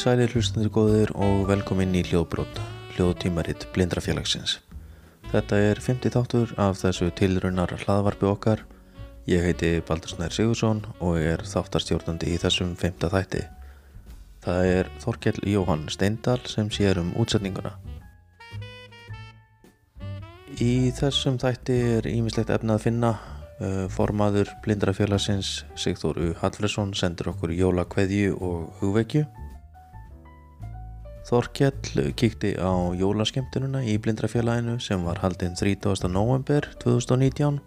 Komið sælir hlustandir góðir og velkomin í hljóðbrót, hljóðtímaritt Blindrafélagsins. Þetta er 50 þáttur af þessu tilrunnar hlaðvarpi okkar. Ég heiti Baldur Snær Sigursson og er þáttarstjórnandi í þessum 5. þætti. Það er Þorkell Jóhann Steindal sem sér um útsetninguna. Í þessum þætti er ímislegt efna að finna. Formaður Blindrafélagsins Sigþór U. Hallfresson sendur okkur jólakveðju og hugvekju. Þorkell kíkti á jólaskemtununa í Blindrafélaginu sem var haldinn 30. november 2019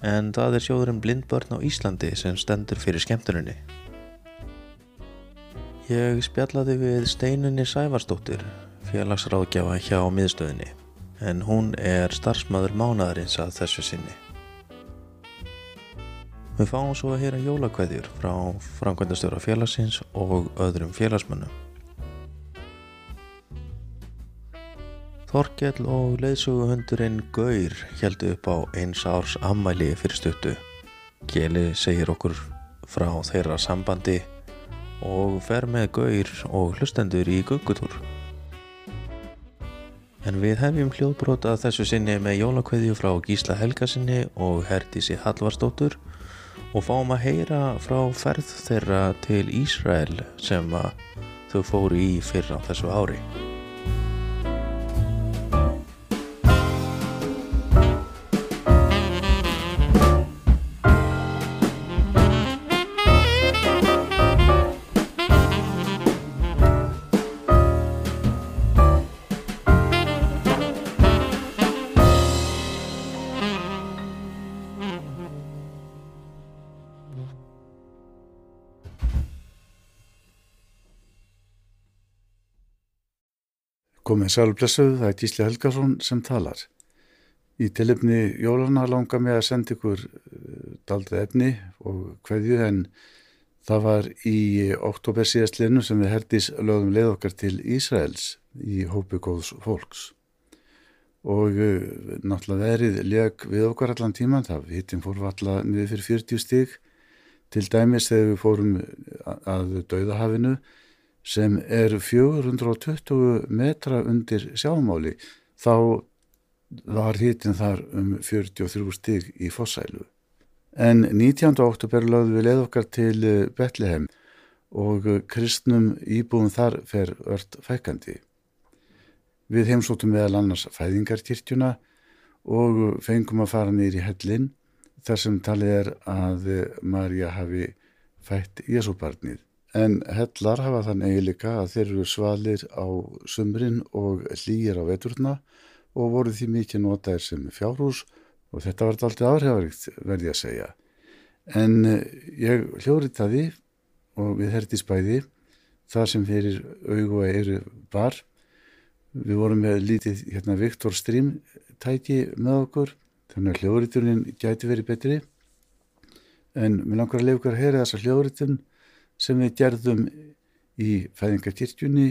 en það er sjóðurinn Blindbörn á Íslandi sem stendur fyrir skemtununni. Ég spjallaði við Steinunni Sævarsdóttir, félagsráðgjafa hjá miðstöðinni, en hún er starfsmæður mánadarins að þessu sinni. Við fáum svo að heyra jólakveðjur frá framkvæmdastjóra félagsins og öðrum félagsmönnum. Þorkell og leiðsuguhundurinn Gaur heldu upp á eins árs ammæli fyrir stuttu. Kjeli segir okkur frá þeirra sambandi og fer með Gaur og hlustendur í guggutúr. En við hefjum hljóðbrota þessu sinni með jólakveðju frá Gísla Helgasinni og Herdísi Hallvarsdóttur og fáum að heyra frá ferð þeirra til Ísrael sem þau fóru í fyrra þessu ári. Komið sælblessuð, það er Gísli Helgarsson sem talar. Í tilefni jólana langar mig að senda ykkur daldið efni og hverju en það var í oktober síðastlinu sem við herdis lögum leið okkar til Ísraels í hópi góðs fólks. Og náttúrulega verið leg við okkar allan tíman, það hittin fór allar niður fyrir 40 stík til dæmis þegar við fórum að dauðahafinu sem er 420 metra undir sjámáli þá var hitin þar um 43 stig í fossælu. En 19. oktober lögðum við leið okkar til Betlehem og kristnum íbúum þar fer ört fækandi. Við heimsóttum meðal annars fæðingarkirkjuna og fengum að fara nýri hellin þar sem talið er að Marja hafi fætt Jésúbarnið. En hellar hafa þann eiginleika að þeir eru svalir á sumrin og hlýjir á veturna og voru því mikið notaðir sem fjárhús og þetta var alltaf áhrifaríkt verði að segja. En ég hljóriðtaði og við herdi spæði það sem fyrir augu og eyru bar. Við vorum með lítið hérna, Viktor Strím tæki með okkur þannig að hljóriðturinn gæti verið betri en mér langar að lefa okkar að heyra þessa hljóriðtun sem við gerðum í fæðingarkirkjunni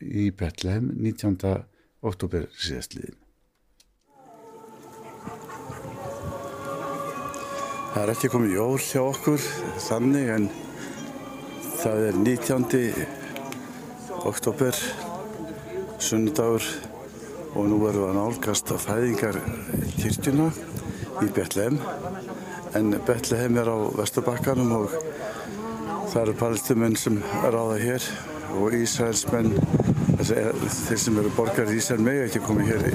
í Betlehem 19. oktober síðastliðin. Það er ekki komið jól hjá okkur þannig en það er 19. oktober sunnudagur og nú erum við að nálgast að fæðingarkirkjuna í Betlehem en Betlehem er á Vesturbakkanum og Það eru palestimenn sem ráða hér og Ísraelsmenn, þeir sem eru borgar í Ísrael með ekki komið hér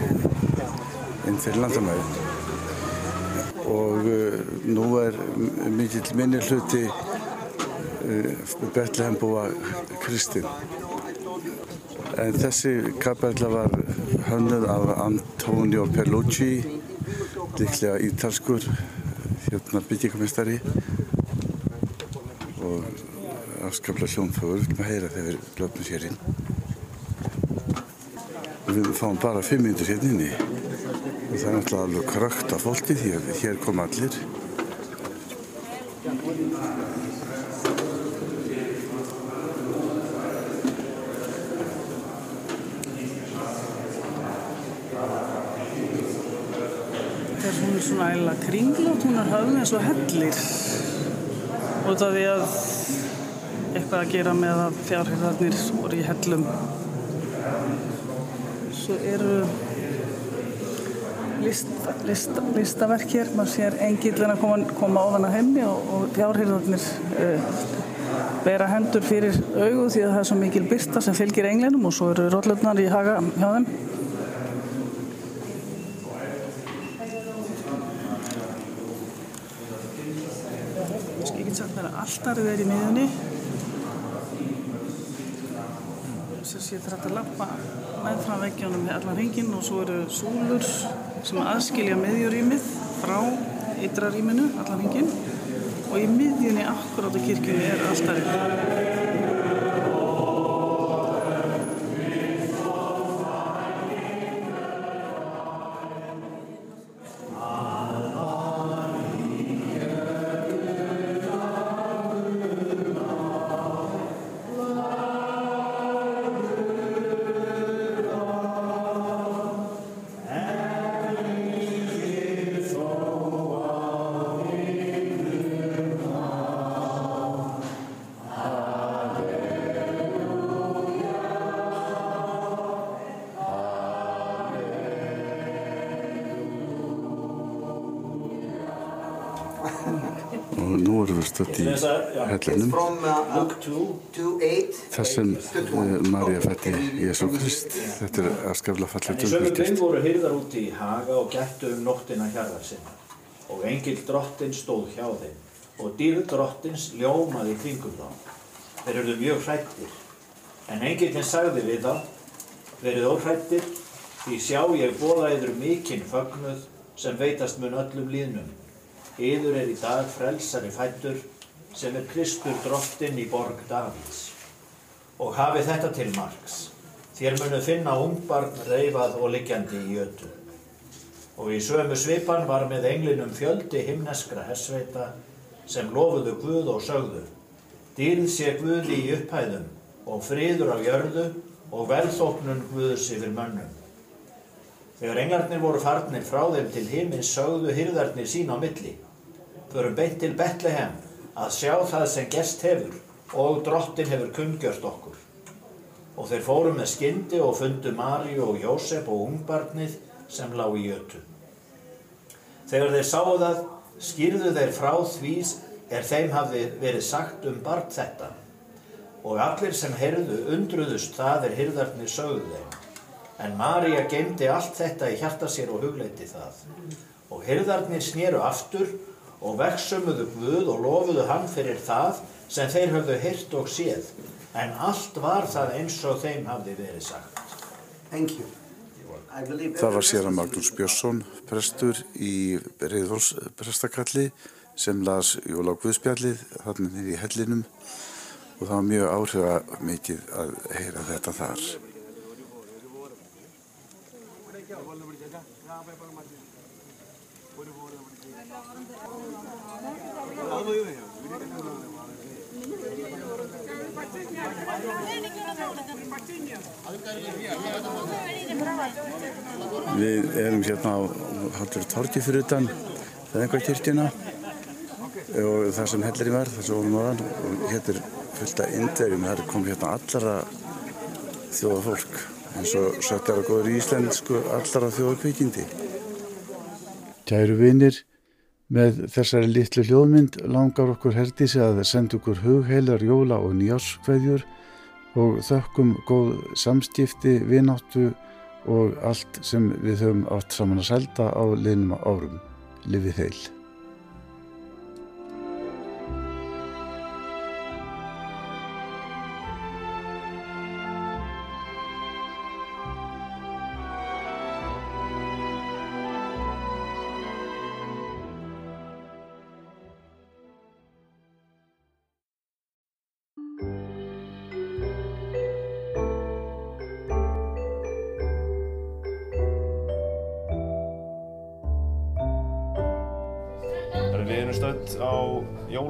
inn fyrir landamæði. Og uh, nú er mikill minni hluti uh, Betlehembúa Kristinn. En þessi kapella var hönnuð af Antonio Perlucci, líklega ítalskur, hérna byggingamestari afskaplega hljónfögur, við viljum að heyra þegar við glöfnum sér inn. Við fáum bara fimm minnir hérna inni og það er náttúrulega alveg krökt af fólki því að hér kom allir. Þess hún er svona eiginlega kringlót, hún er höfð eins og hellir. Og það því að eitthvað að gera með að fjárhyrðarnir voru í hellum. Svo eru list, list, listaverk hér, maður sér engillina koma, koma á þann að heimni og, og fjárhyrðarnir uh, vera hendur fyrir augu því að það er svo mikil byrsta sem fylgir englinum og svo eru róllöfnar í haga hjá þeim. Að alltarið er í miðunni. Að ég þarf að lappa með frá veggjónum með allan hringin og svo eru súlur sem aðskilja miðjurýmið frá ytrarýminu, allan hringin og í miðjunni akkurát á kirkjunni er alltarið. Hellinum From uh, þar sem uh, Marja fætti Jésu Krist þetta er afskafla fallið En í sömu grind voru hyrðar úti í haga og gættu um nóttina hjarðar sinna. Og engil drottin stóð hjá þeim og dýr drottins ljómaði kringum þá. Þeir eruðu mjög hrættir. En engillin sagði við þá, verið óhrættir, því sjá ég bóða yður mikinn fögnuð sem veitast mun öllum líðnum. Yður er í dag frelsari fættur sem er Kristur drottin í borg Davíds. Og hafið þetta til marks. Þér munu finna ungbarn reyfað og liggjandi í jötu. Og í sömu svipan var með englinum fjöldi himneskra hersveita sem lofuðu Guð og sögðu. Dýrð sé Guði í upphæðum og friður á jörðu og velþóknun Guðs yfir mönnum. Þegar englarnir voru farnir frá þeim til himins sögðu hyrðarnir sín á milli. Förum beint til Betlehem að sjá það sem gest hefur og drottin hefur kunngjört okkur. Og þeir fóru með skyndi og fundu Maríu og Jósef og ungbarnið sem lá í jötu. Þegar þeir sáu það, skýrðu þeir frá því er þeim hafi verið sagt um barn þetta. Og allir sem heyrðu undruðust það er hyrðarnir sögðu þeim. En María geymdi allt þetta í hjarta sér og hugleiti það. Og hyrðarnir snéru aftur og verksumuðu Guð og lofuðu hann fyrir það sem þeir höfðu heyrt og séð. En allt var það eins og þeim hafði verið sagt. Thank you. Það var sér að Magnús Björnsson, prestur í Reyðhóls prestakalli sem las Jóla Guðspjallið þarna niður í hellinum og það var mjög áhrifa mikið að heyra þetta þar. Við erum hérna á Hallur Torki fyrir utan Þeðingakirkjuna og það sem hellir í verð, það sem vorum aðan og hérna er fullt af indverjum, það er komið hérna allara þjóða fólk eins og er að góður í íslensku allara þjóða kvikindi. Kæru vinir, með þessari litlu hljóðmynd langar okkur herdísi að senda okkur hugheilar jóla og nýjáskveðjur og þökkum góð samskipti, vináttu og allt sem við höfum átt saman að selda á liðnum árum. Livið heil.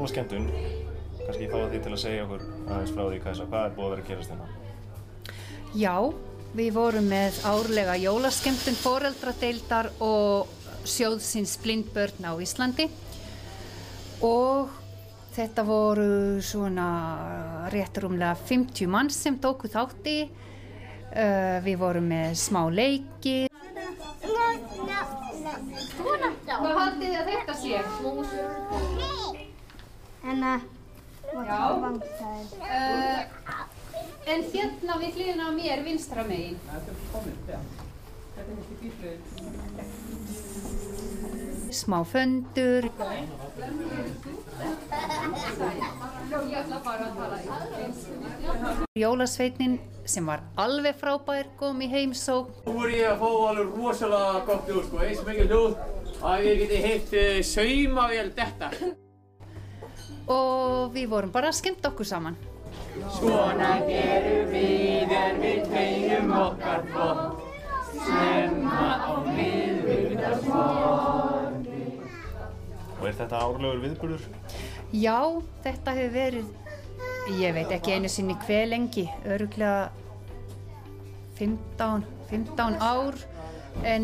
Jólaskemmtun. Kannski fáið því til að segja okkur aðeins frá því Kæsa, hvað er búið að vera að gerast hérna? Já, við vorum með árlega jólaskemmtun foreldradeildar og sjóðsins blindbörn á Íslandi og þetta voru svona rétt rúmlega 50 mann sem tóku þátti. Uh, við vorum með smá leiki. Hvað haldið þið að þetta sé? Já. Uh, en hérna við hliðina á mér vinstra megin. Smá föndur. Jólasveitnin sem var alveg frábær kom í heimsók Nú er ég að fá alveg rosalega gott hljóð sko, eins og mikið hljóð að ég geti heitt uh, saumavél detta. Og við vorum bara að skemmta okkur saman. Svona gerum við en við tegjum okkar flott, snemma á miðvikudagsmorgni. Og er þetta árlegur viðburður? Já, þetta hefur verið, ég veit ekki einu sinni hver lengi, öruglega 15, 15 ár, en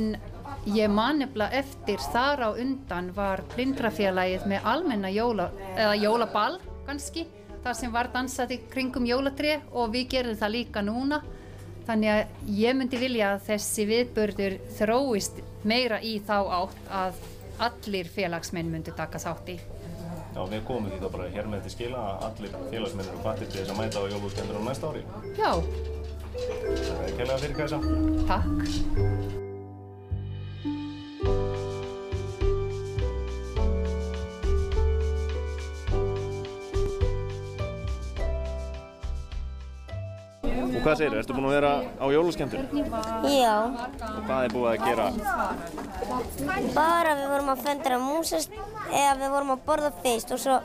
ég man nefnilega eftir þar á undan var blindrafélagið með almenna jóla, eða jólaball kannski, þar sem var dansað í kringum jólatré og við gerum það líka núna. Þannig að ég myndi vilja að þessi viðburður þróist meira í þá átt að allir félagsmenn myndi taka þátt í. Já, við komum því þá bara hér með til skila að allir félagsmenn eru fattir til þess að mæta á jólaskemmtur á næsta ári. Já, Það er kærlega fyrir Kajsa. takk. Hvað segir Ertu búin að vera á jólaskemmtur? Já, Og hvað er búið að gera? bara við vorum að föndra músast eða við vorum að borða fyrst og svo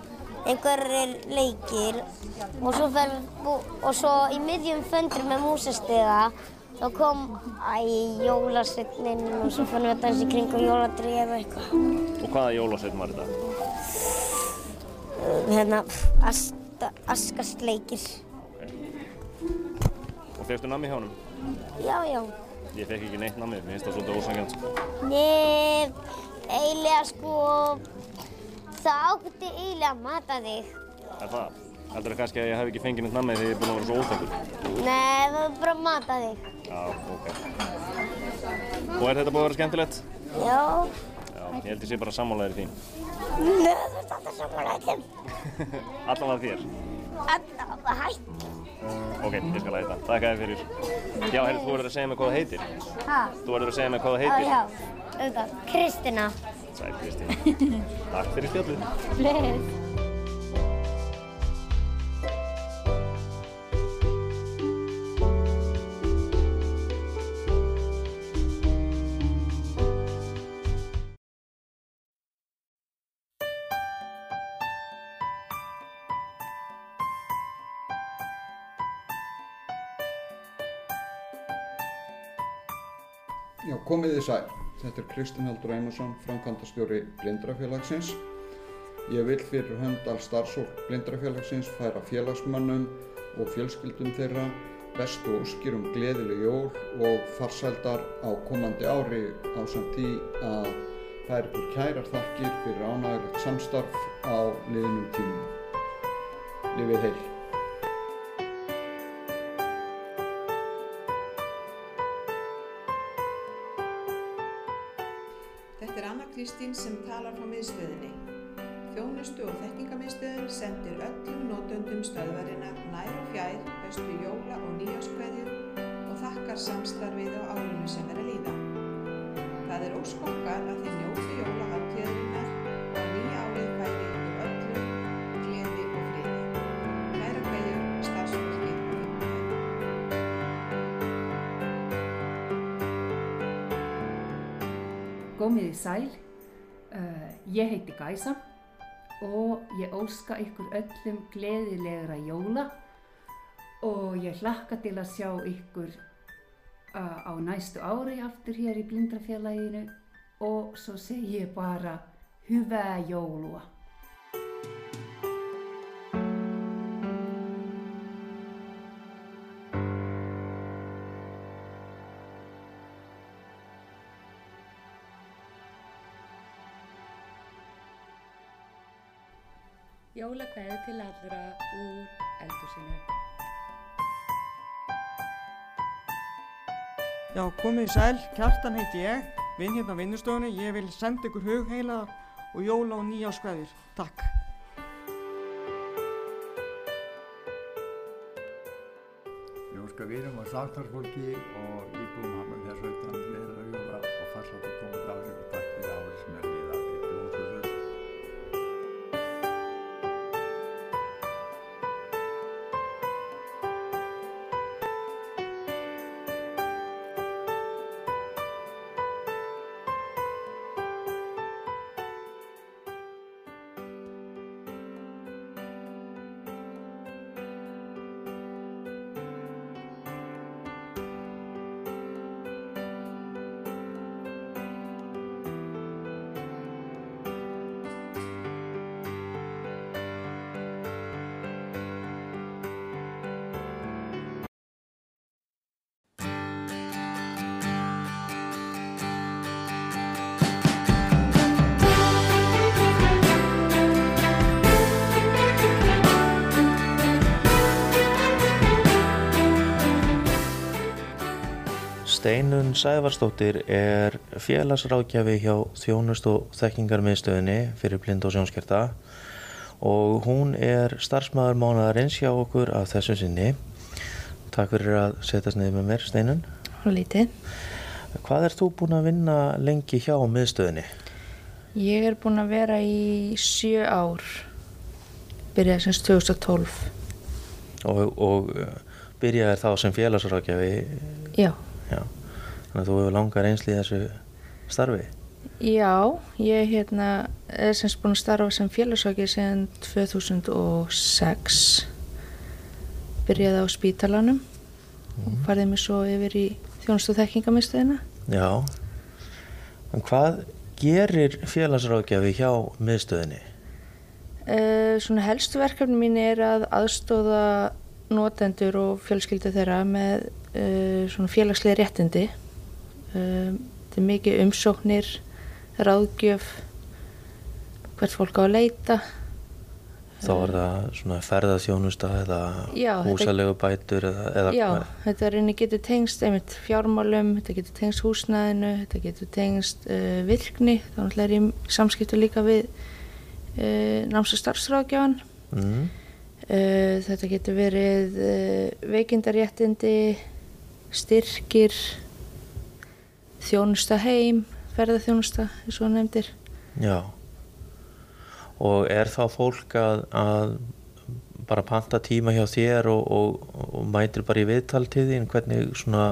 einhverjir leikir og svo, fer, og svo í miðjum föndri með músastega þá kom æ, jólasveitnin og svo fannum við að dansa í kringum jóladrið eða eitthvað. Og hvaða jólasveitin var þetta? Hérna, askastleikir. Og fegstu nammi hjá honum? Já, já. Ég fekk ekki neitt nammi, mér finnst það svolítið ósangjant. Nei, eiginlega sko, það átti eiginlega að mata þig. Er það? Heldur það kannski að ég hef ekki fengið neitt nammi þegar ég er búin að vera svo óþekkur? Nei, það var bara að mata þig. Já, ok. Og er þetta búið að vera skemmtilegt? Já. Já, ég held ég sé bara sammálaðir í þín. Nei, þú ert alltaf samanlægum. Allavega þér. Alltaf hætt. Ok, ég skal hætta. Takk að þið fyrir. Já, heyrðu, þú verður að segja mér hvað það heitir. Ha? Þú verður að segja mér hvað það heitir. já. Auðvitað. Kristina. Sæl, Kristín. Takk fyrir spjallið. Bless. Sæl. Þetta er Kristinn Haldur Einarsson, framkvæmdastjóri Blindrafélagsins. Ég vil fyrir hönd all starfsfólk Blindrafélagsins færa félagsmönnum og fjölskyldum þeirra bestu óskir um gleðileg jól og farsældar á komandi ári á samt því að það er ykkur kærar þakkir fyrir ánægilegt samstarf á liðnum tímum. Lifið heil! Gómiði sæl, uh, ég heiti Gæsa og ég óska ykkur öllum gleðilegra jóla og ég hlakka til að sjá ykkur uh, á næstu ári aftur hér í Blindrafélaginu og svo segi ég bara Hyvää joulua! Jólakveð til allra úr eldhúsinu. Já, komið í sæl, Kjartan heiti ég, vinn hérna á vinnustofunni, ég vil senda ykkur hugheila og jóla og nýjáskveðir. Takk. Ég óska vinum og samstarfsfólki og íbúum hann með þessu utan gleðilega jóla og farslátt að koma dagir Steinun Sævarsdóttir er félagsrákjafi hjá þjónust og þekkingarmiðstöðinni fyrir blind og sjónskerta og hún er starfsmæður mánaðarins hjá okkur af þessu sinni. Takk fyrir að setjast niður með mér, Steinun. Og lítið. Hvað er þú búin að vinna lengi hjá miðstöðinni? Ég er búin að vera í sjö ár, byrjaði semst 2012. Og, og uh, byrjaði þá sem félagsrákjafi? Já. Já. Þannig að þú hefur langar reynsli í þessu starfi? Já, ég hérna, er semst búin að starfa sem félagsrákjafi síðan 2006. Byrjaði á spítalanum og farið mér svo yfir í þjónustu þekkingamiðstöðina. Já. En hvað gerir félagsrákjafi hjá miðstöðinni? Uh, svona helstu verkefni mín er að aðstóða notendur og fjölskyldu þeirra með uh, svona félagslega réttindi. Uh, þetta er mikið umsóknir, ráðgjöf, hvert fólk á að leita. Þá er það svona ferðarþjónusta eða húsalegu bætur eða, eða Já, hvað? þetta reyni getur tengst einmitt fjármálum, þetta getur tengst húsnæðinu, þetta getur tengst uh, virkni, þá náttúrulega er ég samskiptu líka við uh, náms- og starfsrákjáðan. Mm. Uh, þetta getur verið veikindaréttindi, styrkir, þjónusta heim, ferðarþjónusta, eins og nefndir. Já. Og er þá fólk að, að bara panta tíma hjá þér og, og, og mætir bara í viðtal til þín? Hvernig, svona,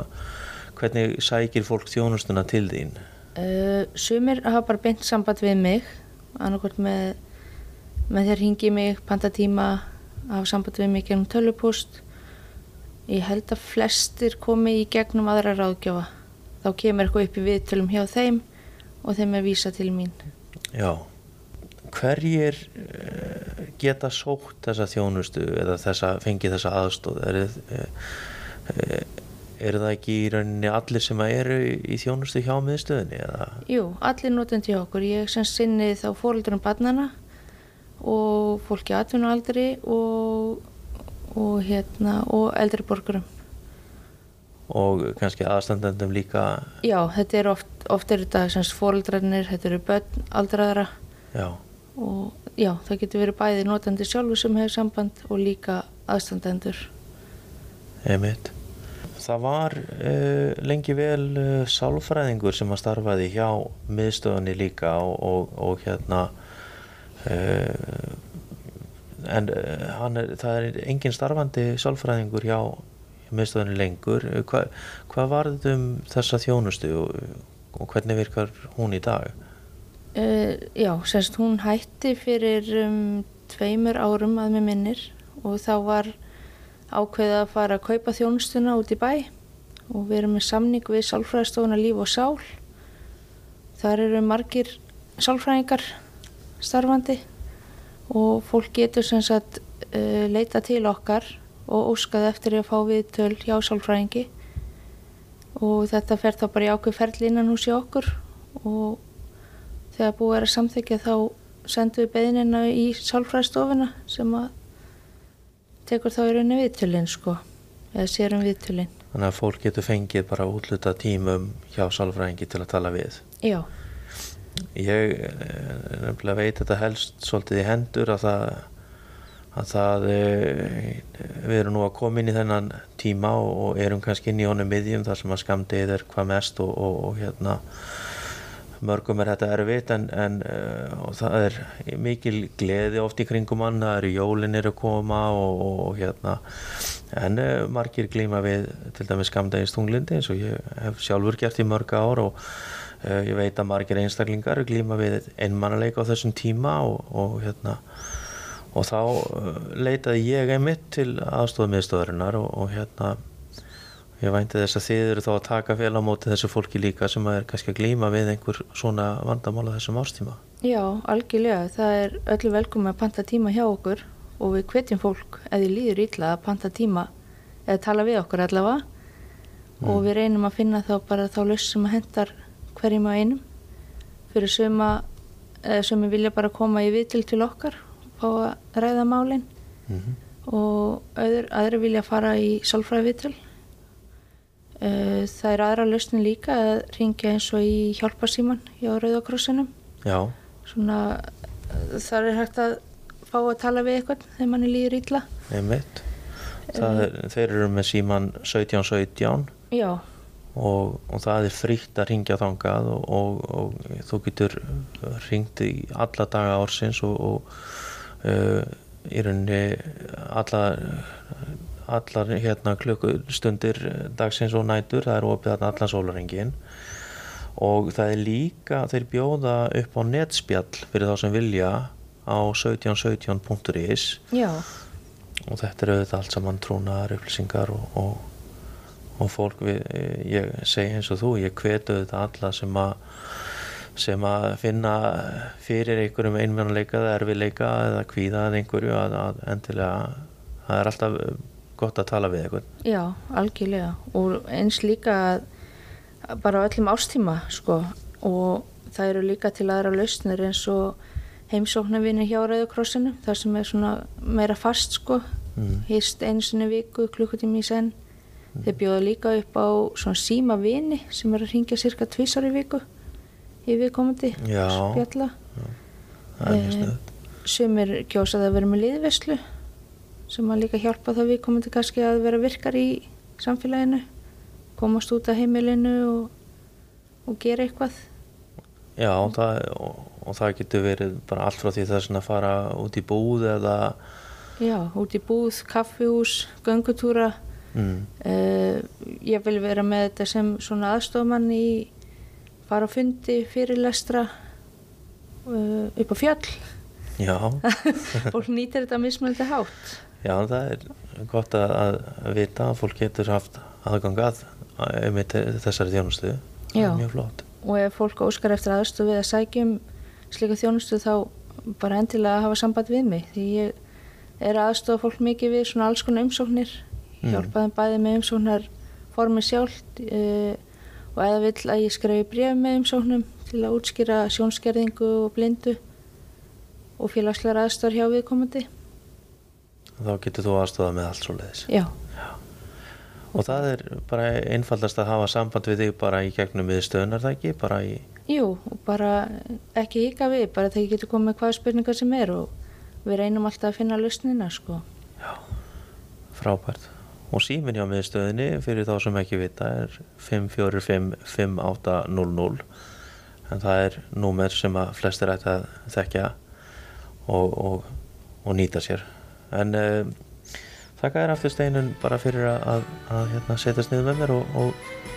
hvernig sækir fólk þjónustuna til þín? Uh, sumir hafa bara beint samband við mig, annarkvæmt með, með þér hingi mig, panta tíma, hafa samband við mig gegnum tölvupúst. Ég held að flestir komi í gegnum aðra ráðgjafa. Þá kemur eitthvað upp í viðtölum hjá þeim og þeim er vísa til mín. Já. Hverjir uh, geta sótt þessa þjónustu eða þessa, fengið þessa aðstóð? Er, uh, er það ekki í rauninni allir sem eru í þjónustu hjá miðstöðinni? Eða? Jú, allir notendi hjá okkur. Ég sem sinni þá fóröldurum barnana og fólki atvinnualdri og, og, hérna, og eldri borgurum. Og kannski aðstandendum líka? Já, þetta er oft, oft er þetta semst fóreldrarnir, þetta eru börn, aldraðara Já. og já, það getur verið bæði notandi sjálfur sem hefur samband og líka aðstandendur. Einmitt. Það var uh, lengi vel uh, sálfræðingur sem að starfaði hjá miðstöðunni líka og, og, og hérna uh, en er, það er engin starfandi sálfræðingur hjá miðstöðunni lengur. Hva, hvað varð um þessa þjónustu og, og hvernig virkar hún í dag? Uh, já, semst hún hætti fyrir um, tveimur árum að með minnir og þá var ákveðið að fara að kaupa þjónustuna út í bæ og við erum með samning við sálfræðistofuna Líf og Sál. Þar eru margir sálfræðingar starfandi og fólk getur sem sagt uh, leita til okkar og óskað eftir að fá viðtöl hjá sálfræðingi. Og þetta fer þá bara í ákveð ferli innan hús í okkur. Og þegar búið er að samþykja þá sendum við beðinina í sálfræðstofuna sem að tekur þá í rauninni viðtölinn sko eða sérum viðtölinn Þannig að fólk getur fengið bara útluta tímum hjá sálfræðingi til að tala við. Já, Ég eh, nefnilega veit þetta helst svolítið í hendur að það, að það eh, við erum nú að koma inn í þennan tíma og, erum kannski inn í honum miðjum þar sem að skamdið er hvað mest og, og, og hérna mörgum er þetta erfitt en, en og það er mikil gleði oft í kringum hann, það eru jólin eru að koma og, og, hérna en uh, margir glíma við til dæmis skamdegins tunglindi eins og ég hef sjálfur gert í mörg ár og ég veit að margir einstaklingar glíma við einmannaleika á þessum tíma og hérna og þá uh, leitaði ég einmitt til aðstofmiðstöðurinnar og, og hérna ég vænti þess að þið eru þá að taka fél á móti þessu fólki líka sem er kannski að glíma við einhver svona vandamála þessum ástíma já, algjörlega. Það er öllu velkomin að panta tíma hjá okkur og við hvetjum fólk eða líður ítla að panta tíma eða tala við okkur allavega. Og við reynum að finna þá bara þá laus sem að hendar hverjum að einum. Fyrir suma eða sumi vilja bara koma í viðtil til okkar og fá að ræða málin og öður, aðri vilja fara í sálfræði viðtil Uh, það er aðra lausnin líka að ringja eins og í hjálparsíman hjá Rauðakrossinum svona uh, þar er hægt að fá að tala við eitthvað þegar manni líður ítla einmitt. Er, þeir eru með síman 1717 já, og, og það er frítt að ringja þangað og, og, og þú getur ringt í alla daga ársins og, og í rauninni alla allar hérna klukkustundir dagsins og nætur, það er opið þarna allan sólaringin og það er líka, þeir bjóða upp á netspjall fyrir þá sem vilja á 1717.is já, og þetta er auðvitað allt saman trúnaðar upplýsingar og, og, og fólk við, ég segi eins og þú, ég hvetu auðvitað alla sem að sem að finna fyrir einhverjum einmjönuleika eða erfileika eða kvíða eða einhverju að, að endilega það er alltaf gott að tala við eitthvað já, algjörlega. Og eins líka bara á öllum ástíma sko. Og það eru líka til aðra lausnir eins og heimsóknarvinni hjá Rauðakrossinu þar sem er svona meira fast sko. Mm. hýst einu sinni í viku, klukkutími í senn. Þeir bjóða líka upp á svona síma vini sem er að ringja cirka tvísar í viku Já. spjalla. Það er mjög Eh, snuð sumir kjósa það að vera með liðveslu sem að líka hjálpa það viðkomandi kannski að vera virkar í samfélaginu komast út af heimilinu og, og gera eitthvað. Já, það, og, og það getur verið bara allt frá því þess að fara út í búð eða já, út í búð, kaffihús, göngutúra. Mm, uh, ég vil vera með þetta sem svona aðstofmann í fara á fundi, fyrirlestra uh, upp á fjöll. Já, fólk nýtir þetta mismunandi hátt. Já, það er gott að, vita að fólk getur haft aðgang að einmitt þessari þjónustu. Það er mjög flott. Og ef fólk óskar eftir aðstof við að sækjum slíka þjónustu þá bara endilega að hafa samband við mig því ég er að aðstofa fólk mikið við svona alls konar umsóknir. Mm. hjálpa þeim bæði með umsóknar formi sjálft uh, og eða vill að ég skrifi bréf með umsóknum til að útskýra sjónskerðingu og blindu og félagslegar aðstofar hjá viðkomandi. Þá getur þú aðstofað með allt svo leiðis já, og það er bara einfaldast að hafa samband við þig bara í gegnum viðstöðunar það ekki, bara í jú, og bara ekki hika við, bara þegar getur komið með hvaða spurningar sem er og við reynum alltaf að finna lausnina sko. Frábært og síminn hjá miðstöðinni fyrir þá sem ekki vita er 545-5800 en það er númer sem að flestir ætti að þekkja og, og, og nýta sér en uh, þakka þér aftur steinun bara fyrir að, að, að hérna, setjast niður með mér og, og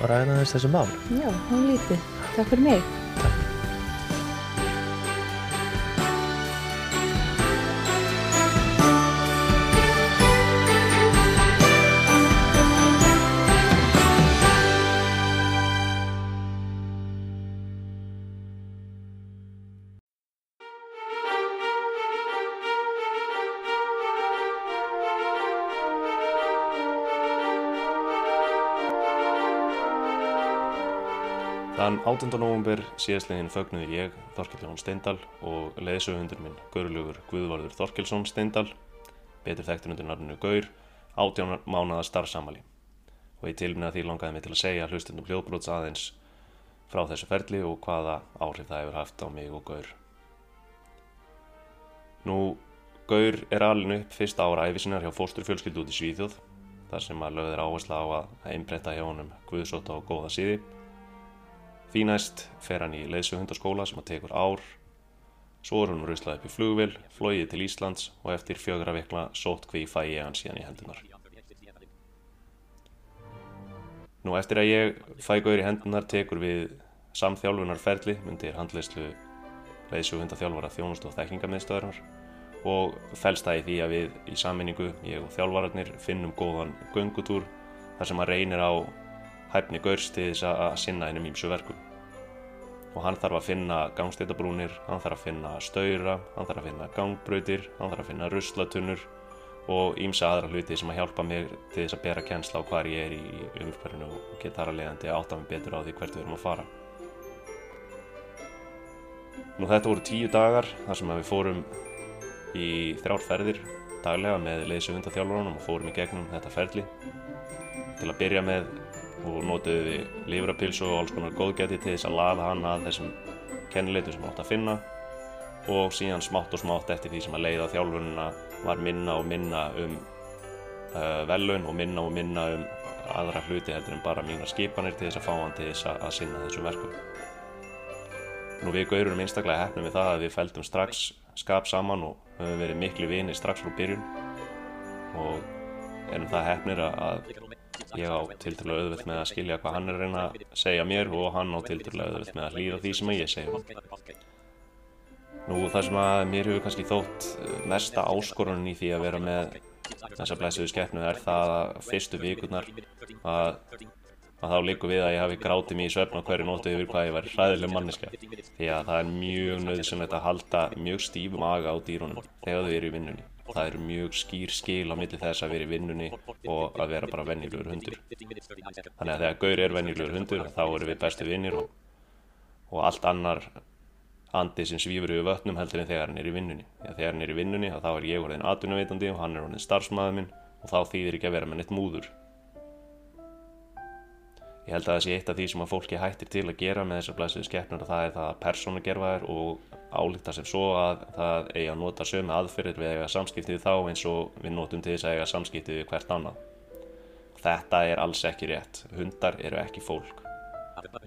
ræða þess þessi mál Já, hún lítið. Takk fyrir mig. Þann 18. november síðastliðin fögnuði ég, Þorkell Jón Steindal og leðsöfundur minn Gaurlugur Guðvarður Þorkelsson Steindal, betur þekktur undir narninu Gaur, átján mánaða starfsamali. Og ég tilminna því langaði mig til að segja hlustundum hljóðbróts aðeins frá þessu ferli og hvaða áhrif það hefur haft á mig og Gaur. Nú, Gaur er alin upp fyrsta ára æfisinnar hjá fósturfjölskyldu út í Svíþjóð, þar sem að lögður áhersla á að einbreyta hjá honum Guðsóta og góða síði Því næst fer hann í leðsuhundaskóla sem að tekur ár, svo er hann ruslað upp í flugvil, flóið til Íslands og eftir fjögra vikla sótt hví fæ ég hann síðan í hendunar. Nú eftir að ég fæ gaur í hendunar tekur við samþjálfunarferli myndir handleyslu leðsuhundaþjálfara þjónust og þekkingamiddstöðarnar og fælst það í því að við í sammenningu, ég og þjálfararnir, finnum góðan göngutúr þar sem að reynir á hæfni Gaurs til þess að sinna hennum ímsu verkum. Og hann þarf að finna gangstættabrúnir, hann þarf að finna stöyra, hann þarf að finna gangbrautir, hann þarf að finna ruslatunur og ímsa aðra hluti sem að hjálpa mig til þess að bera kjensla á hvað ég er í umhverfinu og geta þar að leiðandi átta mig betur á því hvert við erum að fara. Nú þetta voru tíu dagar þar sem við fórum í þrjárferðir daglega með leysi hundathjálfurunum og fórum í gegnum þetta ferli. Til að byrja með og notuðu við livrapilsu og alls konar góðgæti til þess að laða hann að þessum kennileitum sem hann átt að finna og síðan smátt og smátt eftir því sem að leiða þjálfununa var minna og minna um uh, velun og minna og minna um aðra hluti heldur en bara mínar skipanir til þess að fá hann til þess að, að sinna þessum verkum. Nú við gaururum einstaklega hefnum við það að við fældum strax skap saman og höfum verið miklu vini strax frá byrjun og erum það hefnir að ég á tilturlega auðvilt með að skilja hvað hann er að reyna að segja mér og hann á tilturlega auðvilt með að hlýra því sem ég segja Nú það sem að mér hefur kannski þótt mesta áskorunin í því að vera með þessa blæsuðu skeppnu er það að fyrstu vikurnar að, að þá líku við að ég hafi grátið mér í söfn á hverju nótu yfir hvað ég var hræðileg manneska því að það er mjög nöðsynlegt að halda mjög stífum aga á dýrunum þegar þau eru í vinnunni það eru mjög skýr skil á milli þess að vera í vinnunni og að vera bara vennilegur hundur. Þannig að þegar Gaur er vennilegur hundur þá eru við bestu vinnir og, og allt annar andi sem svífur yfir vötnum heldur en þegar hann er í vinnunni. Þegar hann er í vinnunni þá er ég orðin atvinnaveitandi og hann er orðin starfsmæður minn og þá þýðir ekki að vera með neitt múður. Ég held að það sé eitt af því sem að fólki hættir til að gera með þessar blæsuðu skeppnur og það er það að persónu gerfa þær og álíkta sem svo að það eigi að nota sömu aðferðir við eiga samskiptið þá eins og við notum til þess að eiga samskiptið við hvert annað. Þetta er alls ekki rétt. Hundar eru ekki fólk.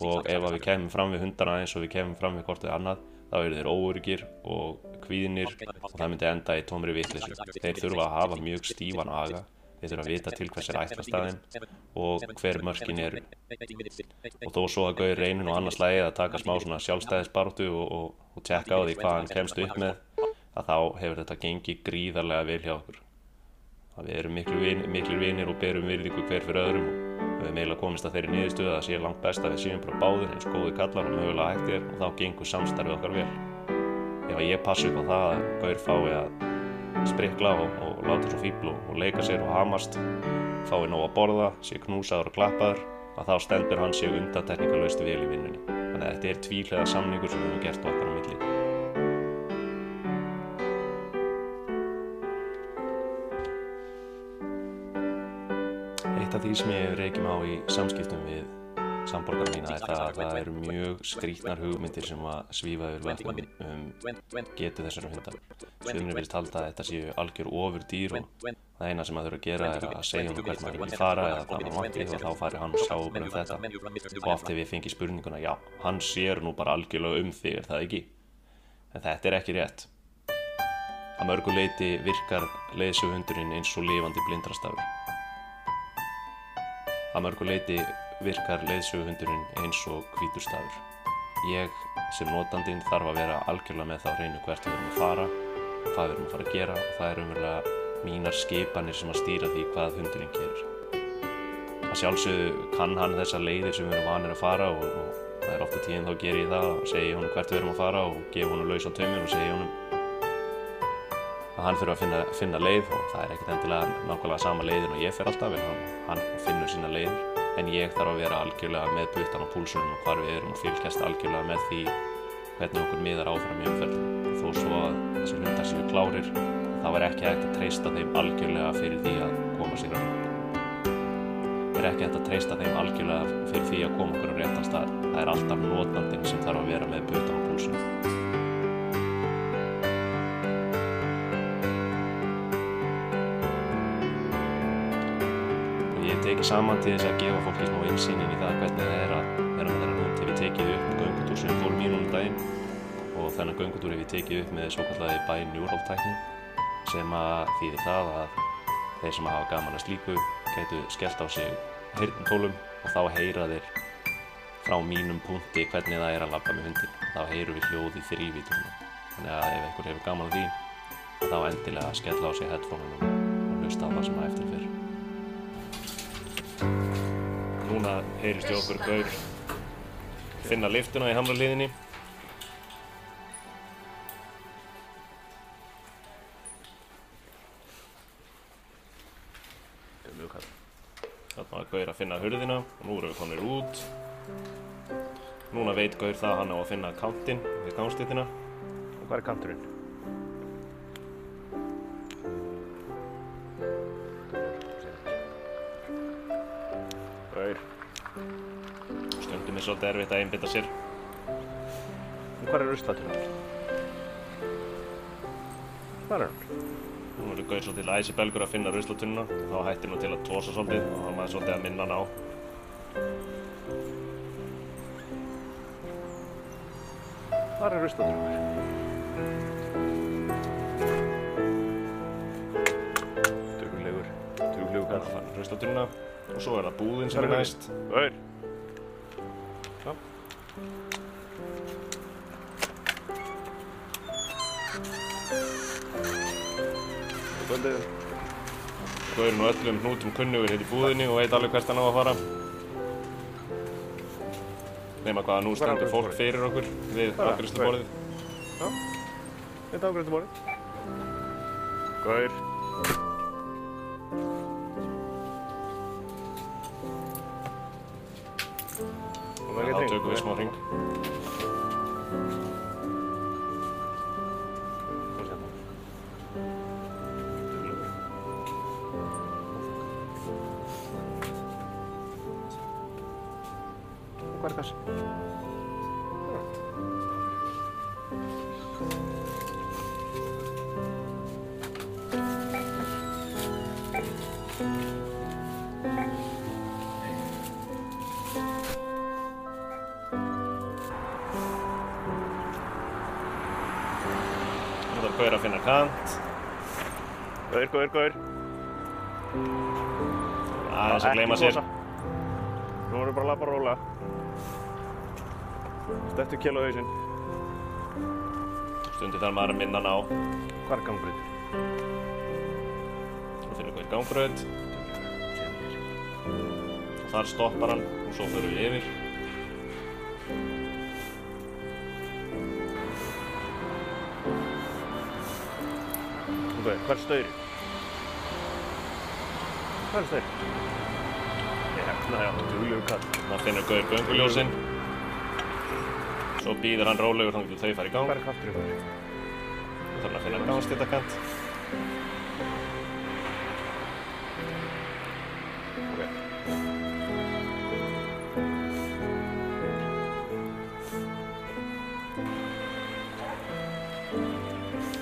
Og ef við kemum fram við hundana eins og við kemum fram við hvort eða annað, þá eru þeir óöryggir og kvíðinir og það myndi enda í tómri vitlisu. Þeir þurfa að hafa mjög stífan aga við þurfum að vita til hvers er ætlastæðin og hver mörkin eru. Og þó svo að gauður reynin og annars lægi að taka smá svona sjálfstæðisbartu og, og, og tjekka á því hvað hann kemst upp með að þá hefur þetta gengið gríðarlega vel hjá okkur. Að við erum miklu vin, miklu vinir og berum virðingu hver fyrir öðrum og við hefum eiginlega komist að þeirri niðurstöðu að sé langt best að við séum bara báður eins góði kallar og mögulega hægtir og þá gengur samstarfið okkar vel. Ef að ég passu upp á það að gaur fái að sprikla og, og láta svo fíbl og, leika sér og hamast. Fái nóg að borða, sé knúsaður og klappaður að þá stendur hann sig undantekningalauðst vel í vinnunni. Þannig að þetta er tvílega samningur sem við hefum gert okkar á milli. Eitt af því sem ég reykjum á í samskiptum við samborgar mína er það að það eru mjög skrítnar hugmyndir sem að svífa yfir völdum um getu þessari hundar. Sumni vilst halda að þetta séu algjör ofur dýr og það eina sem maður þurfa að gera er að segja um hvert maður vil fara eða hvað maður vanti og þá fari hann að sjá um þetta og oft ef ég fengi spurninguna já, hann sér nú bara algjörlega um þig, er það ekki? En þetta er ekki rétt. Að mörguleiti virkar leysuhundurinn eins og lifandi blindrastafur. Að mörguleiti virkar leiðsöguhundurinn eins og hvíturstafur. Ég sem notandinn þarf að vera algjörlega með þá hreinu hvert við erum að fara hvað við erum að fara að gera og það er umverulega mínar skipanir sem að stýra því hvað hundurinn gerir. Að sjálfsögðu kann hann þessa leiðir sem við erum vanir að fara og, og það er ofta tíðin þá ger ég það og segja honum hvert við erum að fara og gefa honum laus á tauminn og segja honum að hann fyrir að finna, finna leið og það er ekkert endilega nákvæmlega sama leiðin og ég fer alltaf en hann, hann finnur sína leiðir en ég þarf að vera algjörlega með butan á púlsunum og hvar við erum og fylgjast algjörlega með því hvernig okkur miðar áfram í umferðinu þó svo að þessi hundar séu klárir þá er ekki hægt að treysta þeim algjörlega fyrir því að koma sér á er ekki hægt að treysta þeim algjörlega fyrir því að koma okkur á réttan stað. Það er alltaf notandinn sem þarf að vera með butan á púlsunum saman til þess að gefa fólki smá einsýnin í það hvernig það er að vera með þennan hund. Hef ég tekið upp göngutúr sem fór mínum daginn og þennan göngutúr hef ég tekið upp með svo kallaði bineural-tækni sem að þýðir það að þeir sem hafa gaman að slíku getur skellt á sig heyrntólum og þá heyra þeir frá mínum punkti hvernig það er að labba með hundin þá heyrum við hljóð í þrývítunum þannig að ef einhver hefur gaman að því þá endilega skella á sig headphone-unum og hlusta á það sem að eftir fyrir Núna heyrist ég okkur gaur finna liftuna í hamra liðinni Þarna var gaur að finna hurðina og nú erum við konir út. Núna veit gaur það að hann á að finna kantinn við gangstéttina. Og hvað er kanturinn? Er svolítið erfitt að einbytta sér. Hvað er ruslatunum? Hvað er hann? Nú eru gaur svolítið æsibelgur að finna ruslatununa þá hættir nú til að tósa svolítið og þá maður svolítið að minna hann á. Hvað er ruslatunum? Duglegur Duglegur er ruslatununa og svo er það búðin sem er næst Kvöldið. Gaurinn og öllum hnútum kunnugur hér í búðinni og veit alveg hvert hann á að fara. Nefna hvaða nú stendur fólk fyrir okkur við afgriðsluborðið Já, þetta ágrættu borðið. Gaur Stettu kél á hausinn. Stundi þarf maður að minna hann á Hvað er gangbreyt? Svo finnum við gangbraut og þar stoppar hann og svo förum við yfir Ok, hvað er staurinn? Hvað er staurinn? Hérna, já, duglegur kall. Það finnur Gaur gönguljósin Svo býður hann rólegur þannig til þau fara í gang. Fyrir? Þá þarf hann að finna gangstéttakant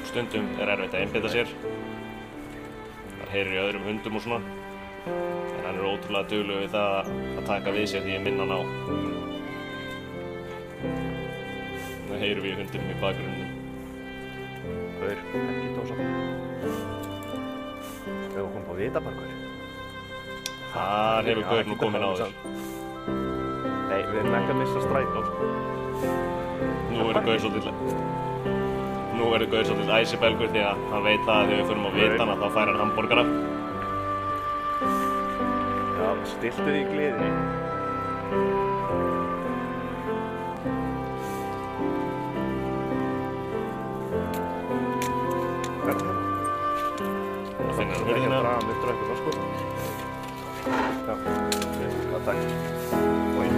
Stundum er erfitt að einbytta sér. Það heyrir í öðrum hundum og svona. En hann er ótrúlega duglegur við það að taka við sér því ég minna hann á heyrum við hundinum í bakgrunnum Gaur, ekki tósa. Við erum komið á vitabarkur. Þar hefur Gaur nú komin á þér Nei, við erum ekki að missa strætó. Nú er Gaur svolítið Nú er Gaur svolítið æsibelgur því að hann veit það að þegar við förum á vitan að þá fær hann hambúrgara Já, stiltu því í gleðinni. Takk. Oj.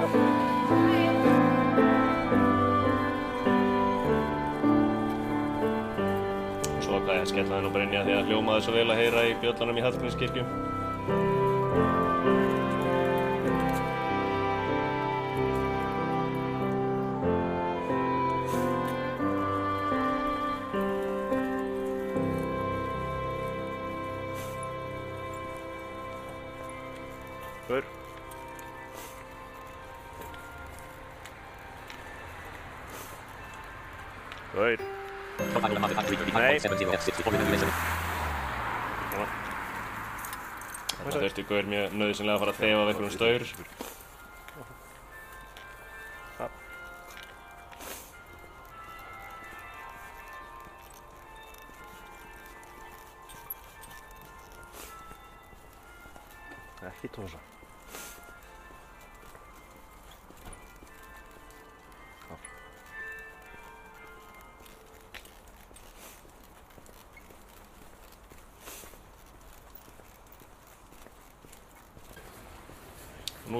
Já. Svo hvað ég skella henn og Brynja því að hljómaði svo vel að heyra í bjöllunum í Hallgrímskirkju. Það þurfti Gaur mjög nöðsynlega að fara að þefa af einhverjum staur.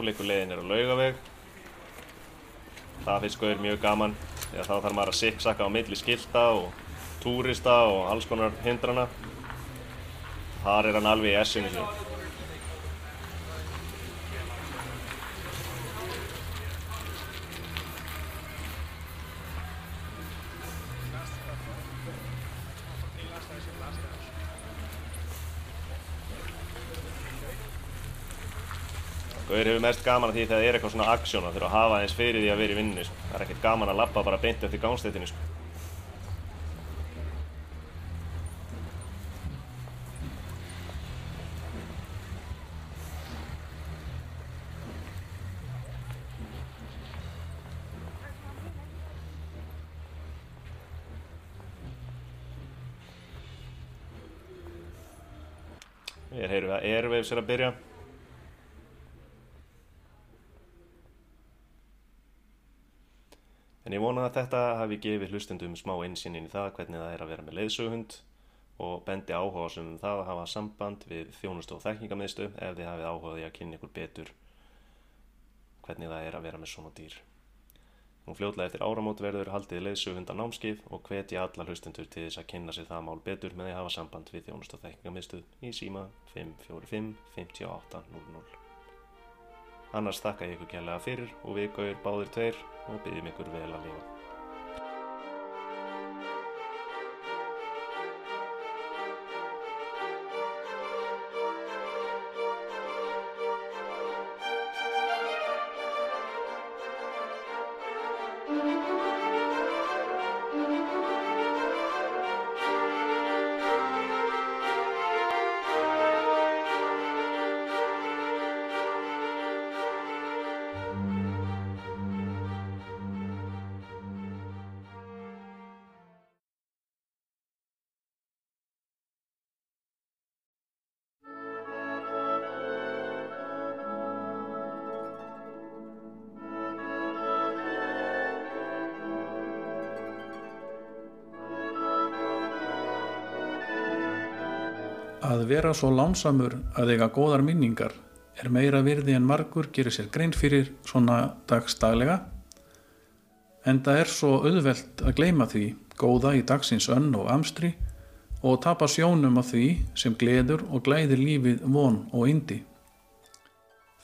Leikur leiðin er á laugaveg. Það finnst Gaur mjög gaman því að þá þarf maður að siksaka á milli skilta og túrista og alls konar hindrana. Þar er hann alveg í essinu sín. Gaur hefur mest gaman að því þegar það er eitthvað svona aksjón og þurfa að hafa eins fyrir því að vera í vinnunni. Sko. Það er ekkert gaman að lappa bara beint eftir gangstéttinni. Sko. Ég heyrum að Airwaves er að byrja. En ég vona að þetta hafi gefið hlustendum smá einsýnin í það hvernig það er að vera með leiðsögund og bendi áhuga sem um það að hafa samband við þjónustu og þekkingamiðstu ef þið hafið áhugaði að kynna ykkur betur hvernig það er að vera með svona dýr. Nú fljótlega eftir áramót verður haldið leiðsögunda námskið og hvetja alla hlustendur til þess að kynna sér það mál betur með því að hafa samband við þjónustu og þekkingamiðstu í síma 545 5800. Annars þakka ég ykkur kærlega fyrir og við gauður báðir tveir og byggjum ykkur vel að lifa. Að vera svo lánsamur að eiga góðar minningar er meira virði en margur gerir sér grein fyrir svona dagstaglega en það er svo auðvelt að gleyma því góða í dagsins önn og amstri og tapa sjónum á því sem gleður og glæðir lífið von og indi.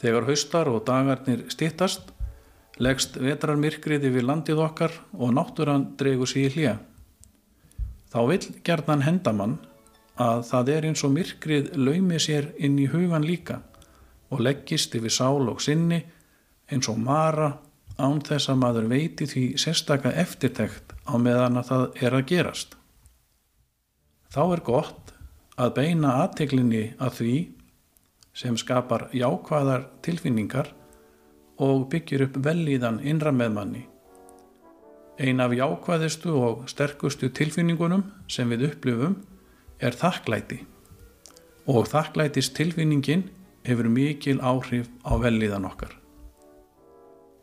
Þegar haustar og dagarnir stittast leggst vetrarmyrkrið yfir landið okkar og náttúran dregur sig í hlýja. Þá vill gerðan hendamann að það er eins og myrkrið laumi sér inn í hugan líka og leggist yfir sál og sinni eins og mara án þess að maður veiti því sérstaka eftirtekt á meðan að það er að gerast. Þá er gott að beina aðteglinni að því sem skapar jákvæðar tilfinningar og byggir upp velíðan innra meðmanni. Ein af jákvæðistu og sterkustu tilfinningunum sem við upplifum er þakklæti og þakklætis tilfinningin hefur mikil áhrif á velliðan okkar.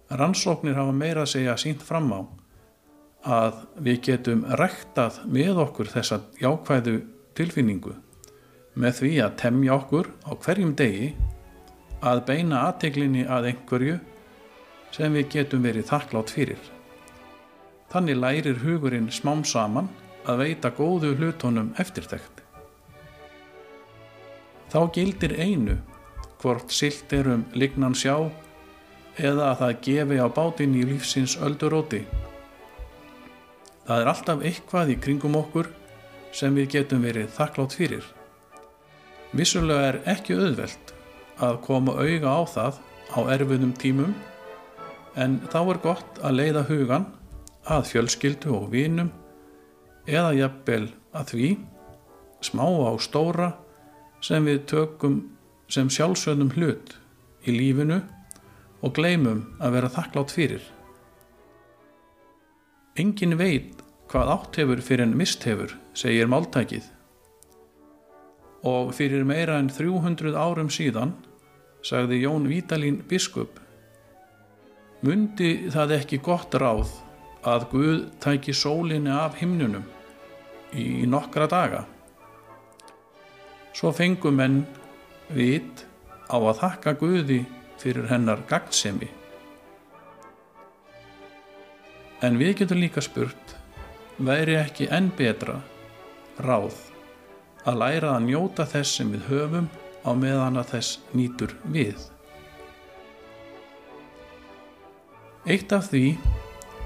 Rannsóknir hafa meira að segja sínt fram á að við getum rektað með okkur þessa jákvæðu tilfinningu með því að temja okkur á hverjum degi að beina aðteglinni að einhverju sem við getum verið þakklátt fyrir. Þannig lærir hugurinn smám saman að veita góðu hlutónum eftirtækt. Þá gildir einu hvort silt er um lignan sjá eða að það gefi á bátinn í lífsins ölduróti. Það er alltaf eitthvað í kringum okkur sem við getum verið þakklátt fyrir. Vissulega er ekki auðvelt að koma auga á það á erfiðum tímum en þá er gott að leiða hugan að fjölskyldu og vinum eða jafnvel að því smá á stóra sem við tökum sem sjálfsögnum hlut í lífinu og gleymum að vera þakklátt fyrir. Engin veit hvað átt hefur fyrir en mist hefur, segir máltækið. Og fyrir meira en 300 árum síðan, sagði Jón Vítalín biskup, mundi það ekki gott ráð að Guð tæki sólinni af himnunum í nokkra daga. Svo fengum menn vit á að þakka Guði fyrir hennar gagnsemi. En við getum líka spurt, væri ekki enn betra ráð að læra að njóta þess sem við höfum á meðan að þess nýtur við. Eitt af því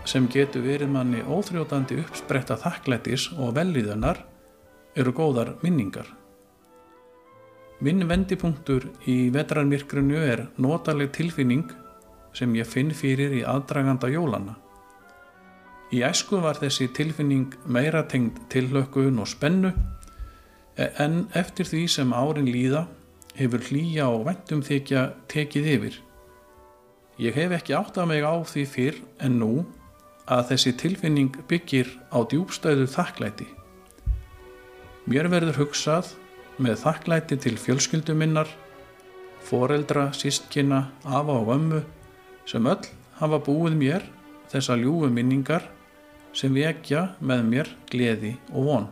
sem getur verið manni óþrjótandi uppspretta þakklættis og velliðunar eru góðar minningar. Minn vendipunktur í vetrarmirkrinu er notaleg tilfinning sem ég finn fyrir í aðdraganda jólana. Í æsku var þessi tilfinning meira tengd tillökkun og spennu en eftir því sem árin líða hefur hlýja og vendum þykja tekið yfir. Ég hef ekki átt að mig á því fyrr en nú að þessi tilfinning byggir á djúbstæðu þakklæti. Mér verður hugsað með þakklæti til fjölskylduminnar, foreldra, sístkina, afa og ömmu sem öll hafa búið mér þessa ljúfu minningar sem vekja með mér gleði og von.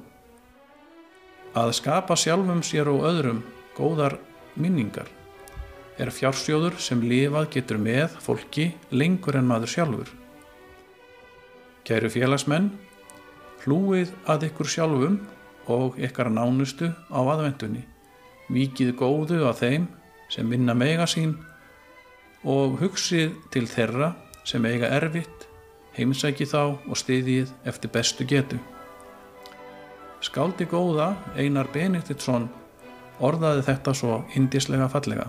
Að skapa sjálfum sér og öðrum góðar minningar er fjársjóður sem lifað getur með fólki lengur en maður sjálfur. Kæru félagsmenn, hlúið að ykkur sjálfum og ykkar nánustu á aðvendunni. Vikið góðu að þeim sem vinna mega sín og hugsið til þeirra sem eiga erfitt, heimsæki þá og stiðið eftir bestu getu. Skáldi góða Einar Benediktsson orðaði þetta svo indislega fallega.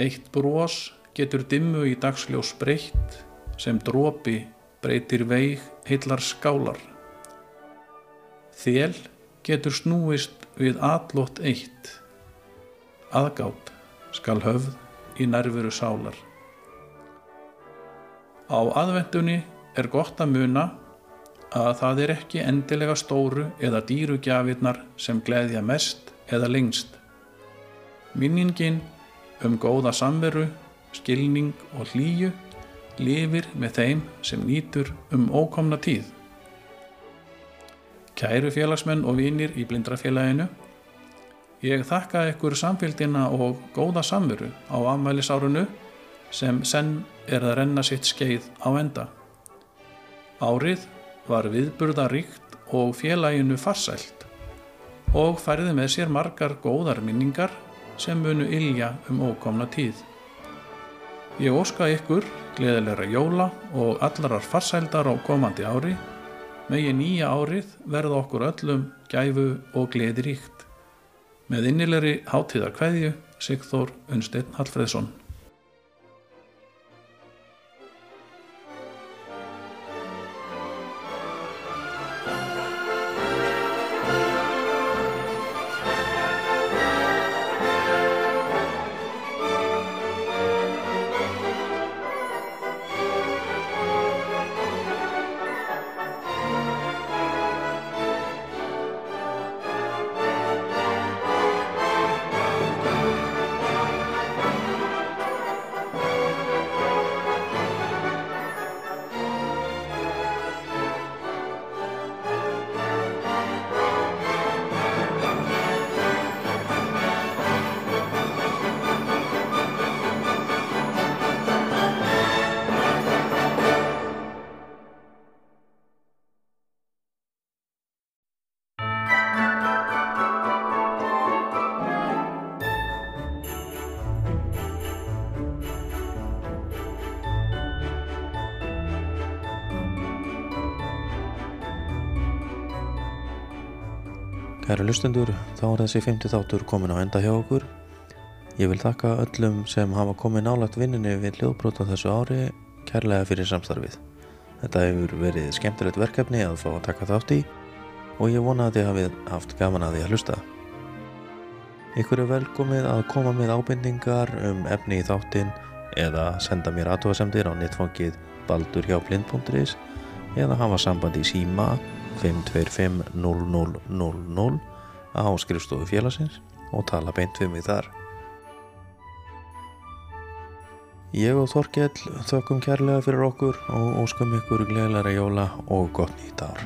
Eitt brós getur dimmu í dagsljós breytt sem drópi breytir veig heillar skálar. Þél getur snúist við atlótt eitt. Aðgátt skal höfð í nærveru sálar. Á aðvendunni er gott að muna að það er ekki endilega stóru eða dýru gjafirnar sem gleðja mest eða lengst. Minningin um góða samveru, skilning og hlýju lifir með þeim sem nýtur um ókomna tíð. Kæru félagsmenn og vinir í blindrafélaginu, ég þakka ykkur samfélgina og góða samveru á afmælisárunu sem senn er að renna sitt skeið á enda. Árið var viðburðaríkt og félaginu farsælt og færði með sér margar góðar minningar sem munu ylja um ókomna tíð. Ég óska ykkur gleðilegra jóla og allarar farsældar á komandi ári megi nýja árið verða okkur öllum gæfu og gleði ríkt. Með innilegri hátíðar kveðju Sigþór Unsteinn Hallfreðsson. Kæru lustendur, þá er þessi 50 þáttur komin á enda hjá okkur. Ég vil þakka öllum sem hafa komið nálagt vinninni við hljóðbrót á þessu ári kærlega fyrir samstarfið. Þetta hefur verið skemmtilegt verkefni að fá að taka þátt í og ég vona að þið hafið haft gaman að því að hlusta. Ykkur er velkomið að koma með ábendingar um efni í þáttin eða senda mér aðtóðasemdir á netfangið baldurhjáblind.is eða hafa samband í síma 525 0000 á skrifstofu félagsins og tala beint við mig þar. Ég og Þorkell þökkum kærlega fyrir okkur og óskum ykkur gleðilega jóla og gott nýtt ár.